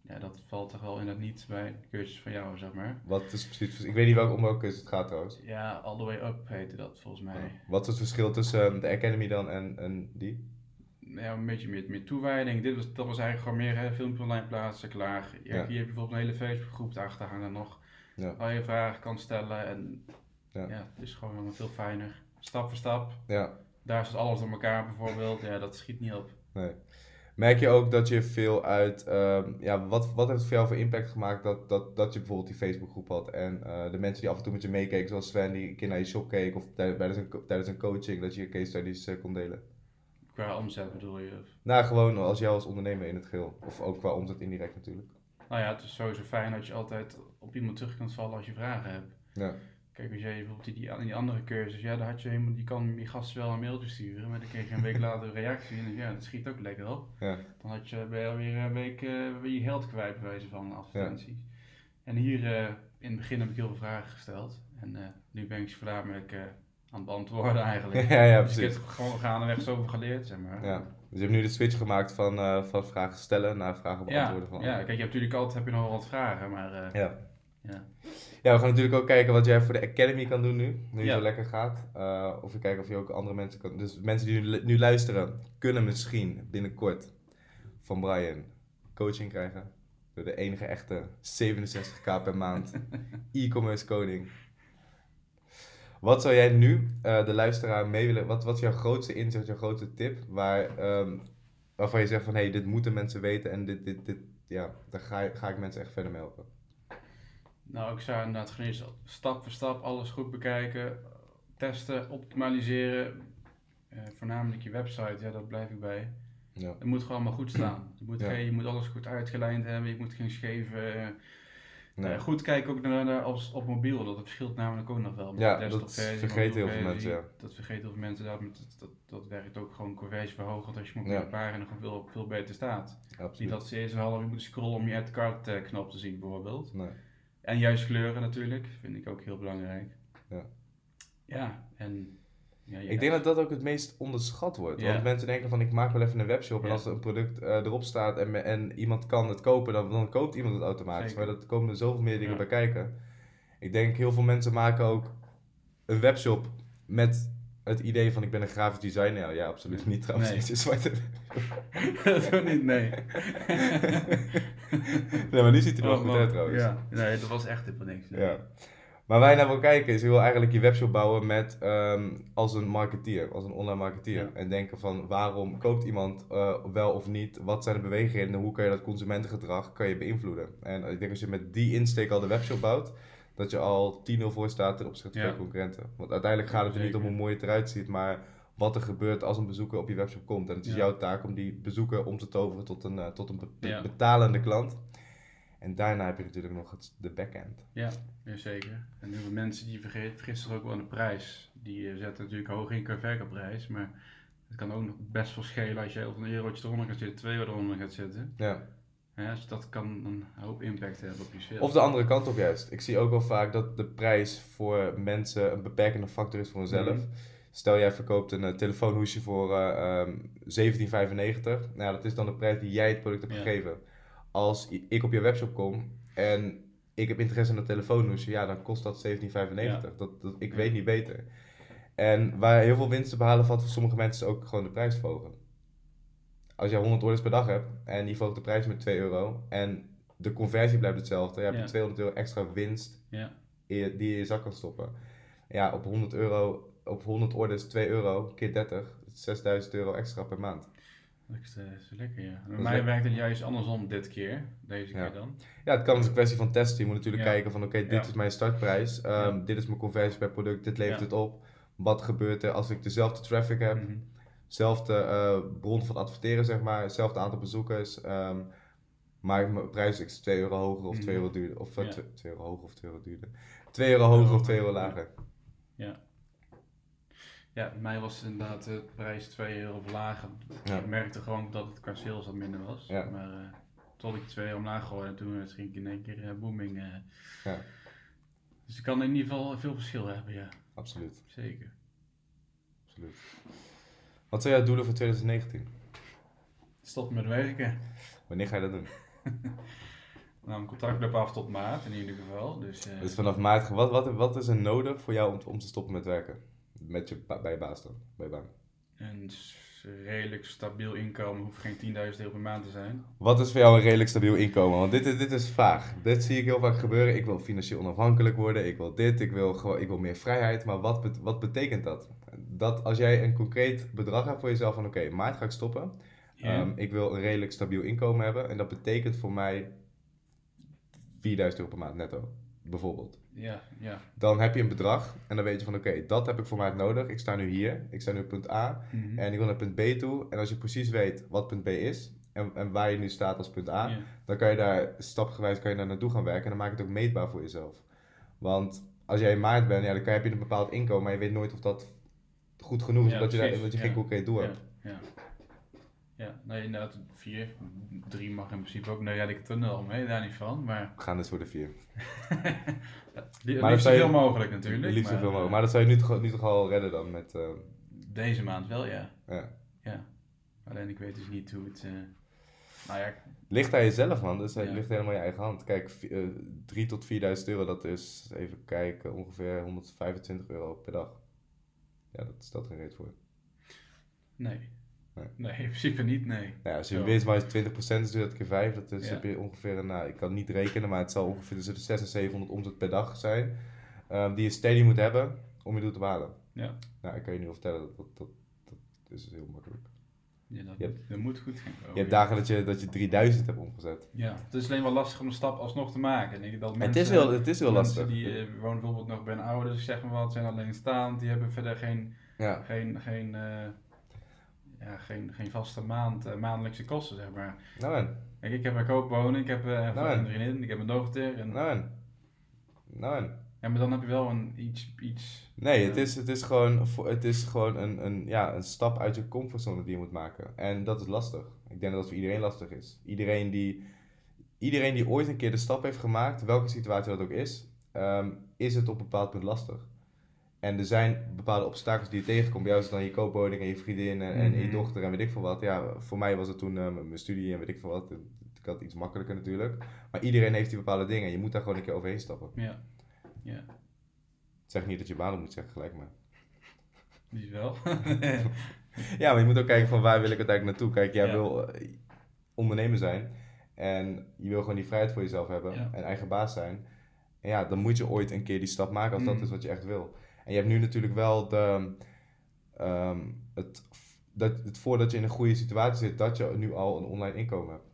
ja, dat valt toch wel in het niet bij de cursus van jou, zeg maar. Wat is precies, ik weet niet welke, om welke cursus het gaat trouwens. Ja, All The Way Up heette dat volgens mij. Wat is het verschil tussen um, de Academy dan en, en die? Ja, een beetje meer, meer toewijding. Dit was, dat was eigenlijk gewoon meer hè, filmpjes online plaatsen, klaar. Hier, heb je bijvoorbeeld een hele Facebookgroep daarachter hangen nog. Ja. Waar je vragen kan stellen en ja. ja, het is gewoon veel fijner. Stap voor stap. Ja. Daar zit alles door elkaar bijvoorbeeld. Ja, dat schiet niet op. Nee. Merk je ook dat je veel uit, um, ja, wat, wat heeft het voor jou voor impact gemaakt dat, dat, dat je bijvoorbeeld die Facebookgroep had en uh, de mensen die af en toe met je meekeken, zoals Sven die een keer naar je shop keek of tijdens een, tijdens een coaching, dat je je case studies uh, kon delen? Qua omzet bedoel je? Nou, gewoon als jou als ondernemer in het geheel. Of ook qua omzet indirect natuurlijk. Nou ja, het is sowieso fijn dat je altijd op iemand terug kunt vallen als je vragen hebt. Ja. Kijk, als jij bijvoorbeeld die, die, die andere cursus, ja, dan had je helemaal, die kan je gasten wel een mailtje sturen, maar dan kreeg je een week later een reactie en ja, dat schiet ook lekker op. Ja. Dan had je, ben je alweer een week uh, je geld kwijt bij wijze van advertenties. Ja. En hier uh, in het begin heb ik heel veel vragen gesteld en uh, nu ben ik ze voornamelijk aan het beantwoorden eigenlijk. ja, ja, precies. Dus ik heb gewoon gaandeweg zoveel geleerd, zeg maar. Ja. Dus je hebt nu de switch gemaakt van, van vragen stellen naar vragen beantwoorden. Ja, van ja kijk, je hebt natuurlijk altijd heb je nog wel wat vragen, maar... ja. Ja. Ja, we gaan natuurlijk ook kijken wat jij voor de Academy kan doen nu. Nu het zo lekker gaat. Uh, of we kijken of je ook andere mensen kan. Dus mensen die nu, nu luisteren, kunnen misschien binnenkort van Brian coaching krijgen. Door de enige echte 67k per maand e-commerce koning. Wat zou jij nu uh, de luisteraar mee willen? Wat, wat is jouw grootste inzicht, jouw grootste tip? Waar, um, waarvan je zegt van hé, hey, dit moeten mensen weten en dit, dit, dit, ja, daar ga, ga ik mensen echt verder mee helpen. Nou, ik zou inderdaad gewoon stap voor stap alles goed bekijken, testen, optimaliseren. Uh, voornamelijk je website, ja, daar blijf ik bij. Ja. Het moet gewoon maar goed staan. Je moet, geen, je moet alles goed uitgelijnd hebben, je moet geen scheve... Uh, nee. uh, goed kijken ook naar, naar als, op mobiel, dat verschilt namelijk ook nog wel. Ja, dat vergeten heel veel mensen, ja. Dat vergeten heel veel mensen, dat, dat, dat, werkt ook gewoon conversieverhogend als je op een pagina gewoon veel, veel beter staat. Absoluut. Niet dat ze eerst een half uur moeten scrollen om je add card knop te zien bijvoorbeeld. Nee. En juist kleuren natuurlijk, vind ik ook heel belangrijk. Ja. Ja, en... Ja, ik denk dat dat ook het meest onderschat wordt. Want mensen denken van ik maak wel even een webshop en als er een product uh, erop staat en, en iemand kan het kopen, dan, dan koopt iemand het automatisch. Maar dat komen er zoveel meer dingen bij kijken. Ik denk heel veel mensen maken ook een webshop met het idee van ik ben een grafisch designer. Ja, absoluut niet trouwens. Nee. Het is zwarte. dat niet, nee. nee, maar nu ziet hij er wel oh, goed uit trouwens. Ja. Nee, dat was echt helemaal niks. Ja. Maar waar je naar wil kijken is, je wil eigenlijk je webshop bouwen met, um, als een marketeer, als een online marketeer. En denken van waarom koopt iemand uh, wel of niet, wat zijn de bewegingen, hoe kan je dat consumentengedrag kan je beïnvloeden. En ik denk als je met die insteek al de webshop bouwt, dat je al 10-0 voor staat ten opzichte van je concurrenten. Want uiteindelijk gaat het er niet om hoe mooi het eruit ziet, maar wat er gebeurt als een bezoeker op je webshop komt. En het is jouw taak om die bezoeker om te toveren tot een, uh, tot een betalende klant. En daarna heb je natuurlijk nog het, de backend. Ja, zeker. En nu mensen die vergeten, vergissen zich ook wel aan de prijs. Die uh, zetten natuurlijk hoog in qua prijs, maar het kan ook nog best veel schelen als je op een eurotje eronder gaat zitten, twee euro eronder gaat zitten. Ja. Ja, dus dat kan een hoop impact hebben op je sales. Of de andere kant op juist. Ik zie ook wel vaak dat de prijs voor mensen een beperkende factor is voor hunzelf. Mhm. Stel jij verkoopt een uh, telefoonhoesje voor uh, um, 17,95. Nou, dat is dan de prijs die jij het product hebt gegeven. Als ik op je webshop kom en ik heb interesse in dat telefoonhoesje, ja, dan kost dat 17,95. Dat, dat, ik weet niet beter. En waar heel veel winst te behalen valt voor sommige mensen ook gewoon de prijs verhogen als je 100 orders per dag hebt en die volgt de prijs met 2 euro en de conversie blijft hetzelfde, dan heb je 200 euro extra winst ja. die je in je zak kan stoppen. Ja, op 100 euro, op 100 orders 2 euro keer 30, 6000 euro extra per maand. Dat is, uh, lekker, ja. Bij mij werkt het juist andersom dit keer, deze keer dan. Ja, het kan als een kwestie van testen. Je moet natuurlijk kijken van oké, dit is mijn startprijs, um, dit is mijn conversie per product, dit levert het op. Wat gebeurt er als ik dezelfde traffic heb? Mhm zelfde uh, bron van adverteren, zeg maar, hetzelfde aantal bezoekers. Um, maar mijn prijs is 2 euro hoger of 2 mhm. euro duurder. Of 2 uh, euro hoger of 2 euro duurder. 2 euro hoger of 2 euro lager. Ja. Ja, bij mij was inderdaad de prijs 2 euro. Ja. Ik merkte gewoon dat het qua sales wat minder was. Ja. Maar uh, tot ik 2 euro omlaag gooide en toen ging ik in één keer uh, booming. Uh. Ja. Dus ik kan in ieder geval veel verschil hebben, ja. Absoluut. Zeker. Absoluut. Wat zijn jouw doelen voor 2019? Stoppen met werken. Wanneer ga je dat doen? nou, mijn contract loopt af tot maart in ieder geval. Dus, uh... dus vanaf maart, wat, wat, wat is er nodig voor jou om, om te stoppen met werken? Met je, bij je baas dan, bij je baan? Een redelijk stabiel inkomen, hoeft geen 10.000 euro per maand te zijn. Wat is voor jou een redelijk stabiel inkomen? Want dit is, dit is vaag. Dit zie ik heel vaak gebeuren. Ik wil financieel onafhankelijk worden, ik wil dit, ik wil, gewoon, ik wil meer vrijheid. Maar wat, wat betekent dat? dat als jij een concreet bedrag hebt voor jezelf van oké, maart ga ik stoppen. Ehm, ik wil een redelijk stabiel inkomen hebben. En dat betekent voor mij 4000 euro per maand netto, bijvoorbeeld. Ja, ja. Dan heb je een bedrag en dan weet je van oké, dat heb ik voor mij nodig. Ik sta nu hier, ik sta nu op punt A mhm. en ik wil naar punt B toe. En als je precies weet wat punt B is en, en waar je nu staat als punt A, dan kan je daar stapgewijs kan je daar naartoe gaan werken en dan maak je het ook meetbaar voor jezelf. Want als jij in maart bent, ja, dan kan, heb je een bepaald inkomen, maar je weet nooit of dat goed genoeg is, omdat, je, dat je geen concreet doel hebt. Ja. Ja, nee, inderdaad, vier. Drie mag in principe ook. Nou ja, ik tunnel mee, daar niet van. Maar... We gaan dus voor de vier. maar liefst zoveel mogelijk natuurlijk. Liefst zoveel mogelijk. Maar dat zou je nu toch, nu toch al redden dan met... Uh... Deze maand wel, ja. Ja. ja. Alleen ik weet dus niet hoe het... Uh... Nou ja... Ligt aan jezelf man, dus het ligt helemaal in je eigen hand. Kijk, uh, eh, 3 tot 4000 euro, dat is, even kijken, ongeveer 125 euro per dag. Ja, dat stelt geen reet voor. Nee. Nee. nee, in principe niet, nee. Nou ja, als je winstmarge 20% is, doe dat keer 5. Dat is, heb je ongeveer, een, nou, ik kan het niet rekenen, maar het zal ongeveer tussen de 600 en 700 omzet per dag zijn. Um, die je steady moet hebben om je doel te behalen. Ja. Nou, ik kan je nu vertellen, dat, dat, dat, dat is heel makkelijk. Ja, dat, hebt, dat moet goed gaan. Je hebt dagen dat je, dat je 3000 hebt omgezet. Ja, het is alleen wel lastig om de stap alsnog te maken. Ik dat mensen, het is heel, het is heel lastig. die uh, wonen bijvoorbeeld nog bij een ouders, zeg maar wat, zijn alleenstaand, die hebben verder geen, ja. geen, geen uh, ja, geen, geen vaste maand, uh, maandelijkse kosten, zeg maar. Nou en? Kijk, ik heb een koopwoning, ik heb uh, nou een vriendin, ik heb een dochter. En... Nou en? Nou en? Ja, maar dan heb je wel een iets... iets nee, het is, het is gewoon, het is gewoon een, een, ja, een stap uit je comfortzone die je moet maken. En dat is lastig. Ik denk dat dat voor iedereen lastig is. Iedereen die, iedereen die ooit een keer de stap heeft gemaakt, welke situatie dat ook is, um, is het op een bepaald punt lastig. En er zijn bepaalde obstakels die je tegenkomt. Bij jou is het dan je koopwoning en je vriendin en, en je mhm. dochter en weet ik veel wat. Ja, voor mij was het toen uh, mijn studie en weet ik veel wat. Ik had iets makkelijker natuurlijk. Maar iedereen heeft die bepaalde dingen. Je moet daar gewoon een keer overheen stappen. Ja. ja. Zeg niet dat je baan moet zeggen, gelijk maar. Die wel. ja, maar je moet ook kijken van waar wil ik uiteindelijk naartoe. Kijk, jij wil uh, ondernemer zijn. En je wil gewoon die vrijheid voor jezelf hebben. En eigen baas zijn. En ja, dan moet je ooit een keer die stap maken als dat mhm. is wat je echt wil. En je hebt nu natuurlijk wel de, um, het, dat, het voordat je in een goede situatie zit, dat je nu al een online inkomen hebt.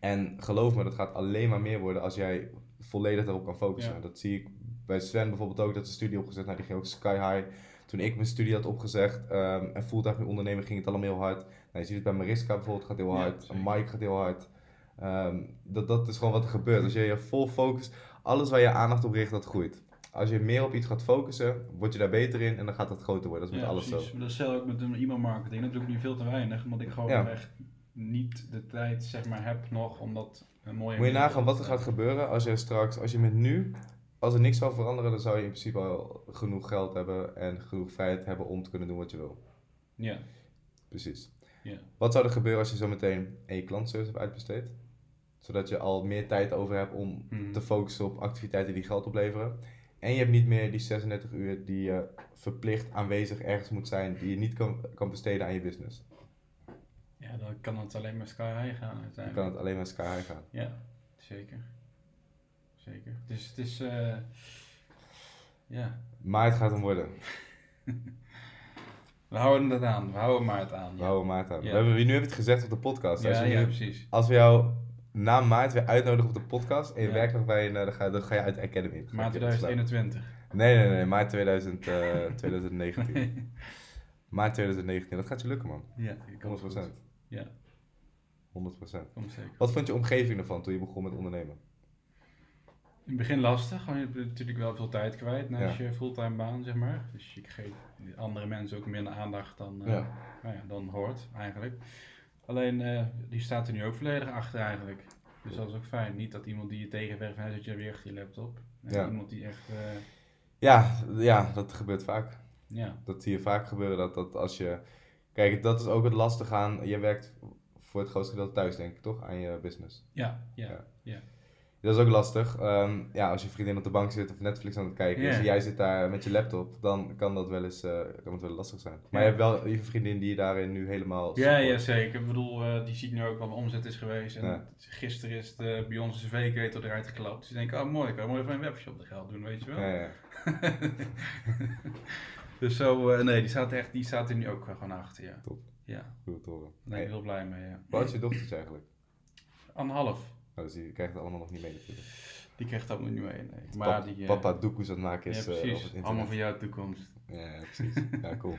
En geloof me, dat gaat alleen maar meer worden als jij volledig daarop kan focussen. Dat zie ik bij Sven bijvoorbeeld ook, dat zijn studie opgezet. Nou, die ging ook sky high. Toen ik mijn studie had opgezegd um, en fulltime nu ondernemen, ging het allemaal heel hard. Nou, je ziet het bij Mariska bijvoorbeeld, gaat heel hard. Ja, Mike gaat heel hard. Um, dat, dat is gewoon wat er gebeurt. Als je je vol focus, alles waar je aandacht op richt, dat groeit als je meer op iets gaat focussen, word je daar beter in en dan gaat dat groter worden. Dat is met alles precies. zo. Dat is ook met een e-mail marketing. Dat doe ik nu veel te weinig, omdat ik gewoon echt niet de tijd zeg maar, heb nog om dat een mooie... Moet je nagaan wat er gaat gebeuren als je straks, als je met nu, als er niks zou veranderen, dan zou je in principe al genoeg geld hebben en genoeg vrijheid hebben om te kunnen doen wat je wil. Ja. Precies. Ja. Wat zou er gebeuren als je zo meteen je klantservice hebt uitbesteed? Zodat je al meer tijd over hebt om mhm. te focussen op activiteiten die geld opleveren. En je hebt niet meer die 36 uur die je verplicht aanwezig ergens moet zijn, die je niet kan, kan besteden aan je business. Ja, dan kan het alleen maar sky high gaan uiteindelijk. Dan kan het alleen maar sky high gaan. Ja, zeker. Zeker. Dus het is, uh, ja. Maart gaat hem worden. We houden het aan. We houden maart aan. We houden maart aan. We hebben, nu hebben we het gezegd op de podcast. Ja, ja, precies. Als we jou na maart weer uitnodigen op de podcast en je werkt nog bij een, dan ga, dan ga je uit de Academy. Maart 2021. Nee, nee, nee, maart 2000, uh, 2019. maart 2019, dat gaat je lukken man. Ja, 100%. Ja. 100%. Wat vond je omgeving ervan toen je begon met ondernemen? In het begin lastig, want je hebt natuurlijk wel veel tijd kwijt naast je fulltime baan, zeg maar. Dus je geeft andere mensen ook minder aandacht dan, uh, ja. Nou ja, dan hoort eigenlijk. Alleen, uh, die staat er nu ook volledig achter eigenlijk. Dus dat is ook fijn. Niet dat iemand die je tegenwerkt, hij zit je weer achter je laptop. ja. Iemand die echt... Uh... Ja, ja, dat gebeurt vaak. Ja. Dat zie je vaak gebeuren, dat, dat als je... Kijk, dat is ook het lastige aan... Je werkt voor het grootste gedeelte thuis, denk ik, toch? Aan je business. Ja, ja, ja. ja. Dat is ook lastig. Um, ja, als je vriendin op de bank zit of Netflix aan het kijken is en jij zit daar met je laptop, dan kan dat wel eens uh, kan het wel lastig zijn. Maar je hebt wel je vriendin die je daarin nu helemaal. Ja, ja, zeker. Ik bedoel, uh, die ziet nu ook wat de omzet is geweest. En gisteren is de, bij ons cv-ketel eruit geklapt. Dus die denken, oh mooi, ik kan mooi even een webshop de geld doen, weet je wel. Ja, ja. dus zo, uh, nee, die staat, echt, die staat er nu ook gewoon achter, ja. Top. Ja. Goed horen. Ik ben heel blij mee, ja. Wat is je dochters eigenlijk? Anderhalf. Oh, dus die krijgt het allemaal nog niet mee natuurlijk. Die krijgt dat niet mee, nee. Maar Pap, die, uh, papa doekoes aan het maken is ja, precies. Uh, Allemaal voor jouw toekomst. Ja, precies. ja, cool.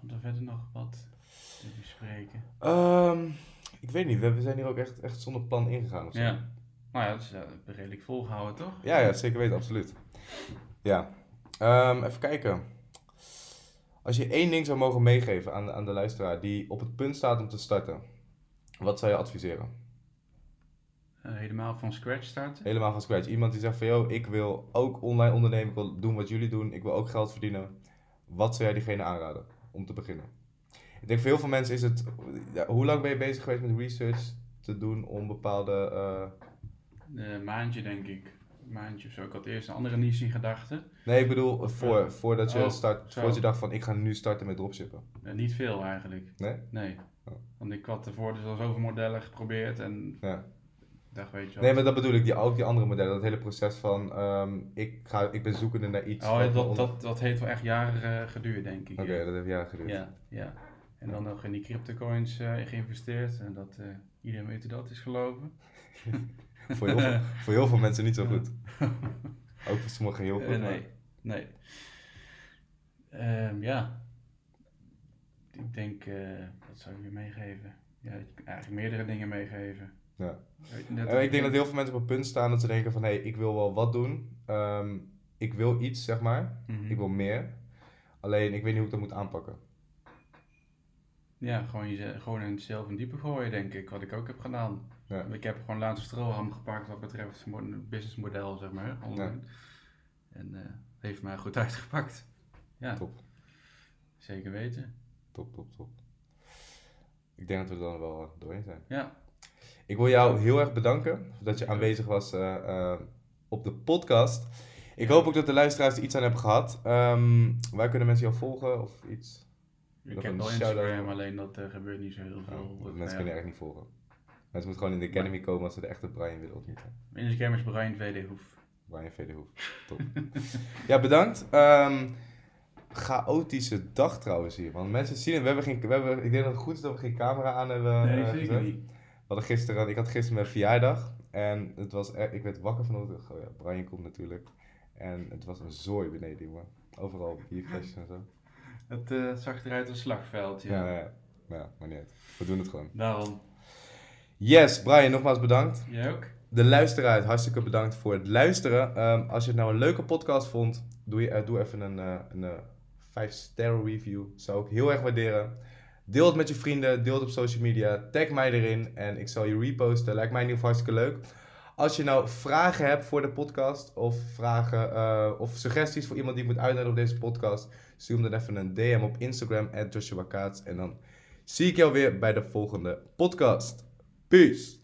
Komt er verder nog wat te bespreken? Um, ik weet niet, we, zijn hier ook echt, echt zonder plan ingegaan. Ja. Nou ja, dat is uh, redelijk volgehouden, toch? Ja, ja, zeker weten, absoluut. Ja. Um, even kijken. Als je één ding zou mogen meegeven aan, aan de luisteraar die op het punt staat om te starten, wat zou je adviseren? Uh, helemaal van scratch starten? Helemaal van scratch. Iemand die zegt van, joh, ik wil ook online ondernemen, ik wil doen wat jullie doen, ik wil ook geld verdienen. Wat zou jij diegene aanraden om te beginnen? Ik denk voor heel veel mensen is het, ja, hoe lang ben je bezig geweest met research te doen om bepaalde... Uh... Een maandje denk ik maandje of zo. Ik had eerst een andere niche in gedachten. Nee, ik bedoel, voor, voordat je oh, start, voordat je dacht van ik ga nu starten met dropshippen. niet veel eigenlijk. Nee? Nee. Oh. Want ik had ervoor dus al zoveel modellen geprobeerd en ja. dacht weet je wel. Nee, maar dat bedoel ik, die, ook die andere modellen. Dat hele proces van um, ik, ga, ik ben zoekende naar iets. Oh, dat, dat, dat heeft wel echt jaren uh, geduurd denk ik. Oké, dat heeft jaren geduurd. Ja, ja. En dan nog in die cryptocoins uh, geïnvesteerd en dat iedereen weet dat is geloven. voor, heel veel, voor heel veel mensen niet zo goed. Ook voor sommigen heel goed. Uh, nee, nee. Um, ja. Ik denk, uh, wat zou ik je meegeven? Ja, eigenlijk meerdere dingen meegeven. Ja. Ik denk dat heel veel mensen op het punt staan dat ze denken van, hé, hey, ik wil wel wat doen. Um, ik wil iets, zeg maar. Mm -hmm. Ik wil meer. Alleen, ik weet niet hoe ik dat moet aanpakken. Ja, gewoon, je, gewoon in zelf in diepe gooien, denk ik. Wat ik ook heb gedaan. Ja. Ik heb gewoon laatste strohalm gepakt wat betreft het businessmodel, zeg maar. Online. En uh, heeft mij goed uitgepakt. Ja. Top. Zeker weten. Top, top, top. Ik denk dat we er dan wel doorheen zijn. Ja. Ik wil jou heel erg bedanken dat je aanwezig was uh, uh, op de podcast. Ik hoop ook dat de luisteraars er iets aan hebben gehad. Um, waar kunnen mensen jou volgen of iets? Ik heb wel Instagram, alleen dat uh, gebeurt niet zo heel veel. Ja, mensen kunnen echt niet volgen. Mensen moeten gewoon in de Academy komen als ze de echte Brian willen ontmoeten. Instagram is Brian Hoef. Brian Hoef, top. ja, bedankt. Um, chaotische dag trouwens hier. Want mensen zien het, we hebben geen, we hebben, ik denk dat het goed is dat we geen camera aan hebben Nee, uh, zeker niet. We hadden gisteren, ik had gisteren mijn verjaardag. En het was ik werd wakker vanochtend. Oh ja, Brian komt natuurlijk. En het was een zooi beneden, jongen. Overal bierflesjes en zo. Het uh, zag eruit als slagveld. Ja, ja, ja. ja maar niet uit. We doen het gewoon. Daarom. Yes, Brian, nogmaals bedankt. Jij ook. De luisteraar, hartstikke bedankt voor het luisteren. Um, als je het nou een leuke podcast vond, doe, je, uh, doe even een, uh, een 5-sterren review. Zou ik heel erg waarderen. Deel het met je vrienden, deel het op social media, tag mij erin en ik zal je reposten. Lijkt mij in ieder geval hartstikke leuk. Als je nou vragen hebt voor de podcast of vragen uh, of suggesties voor iemand die ik moet uitnodigen op deze podcast, stuur me dan even een DM op Instagram at Joshua Kaats en dan zie ik jou weer bij de volgende podcast. Peace!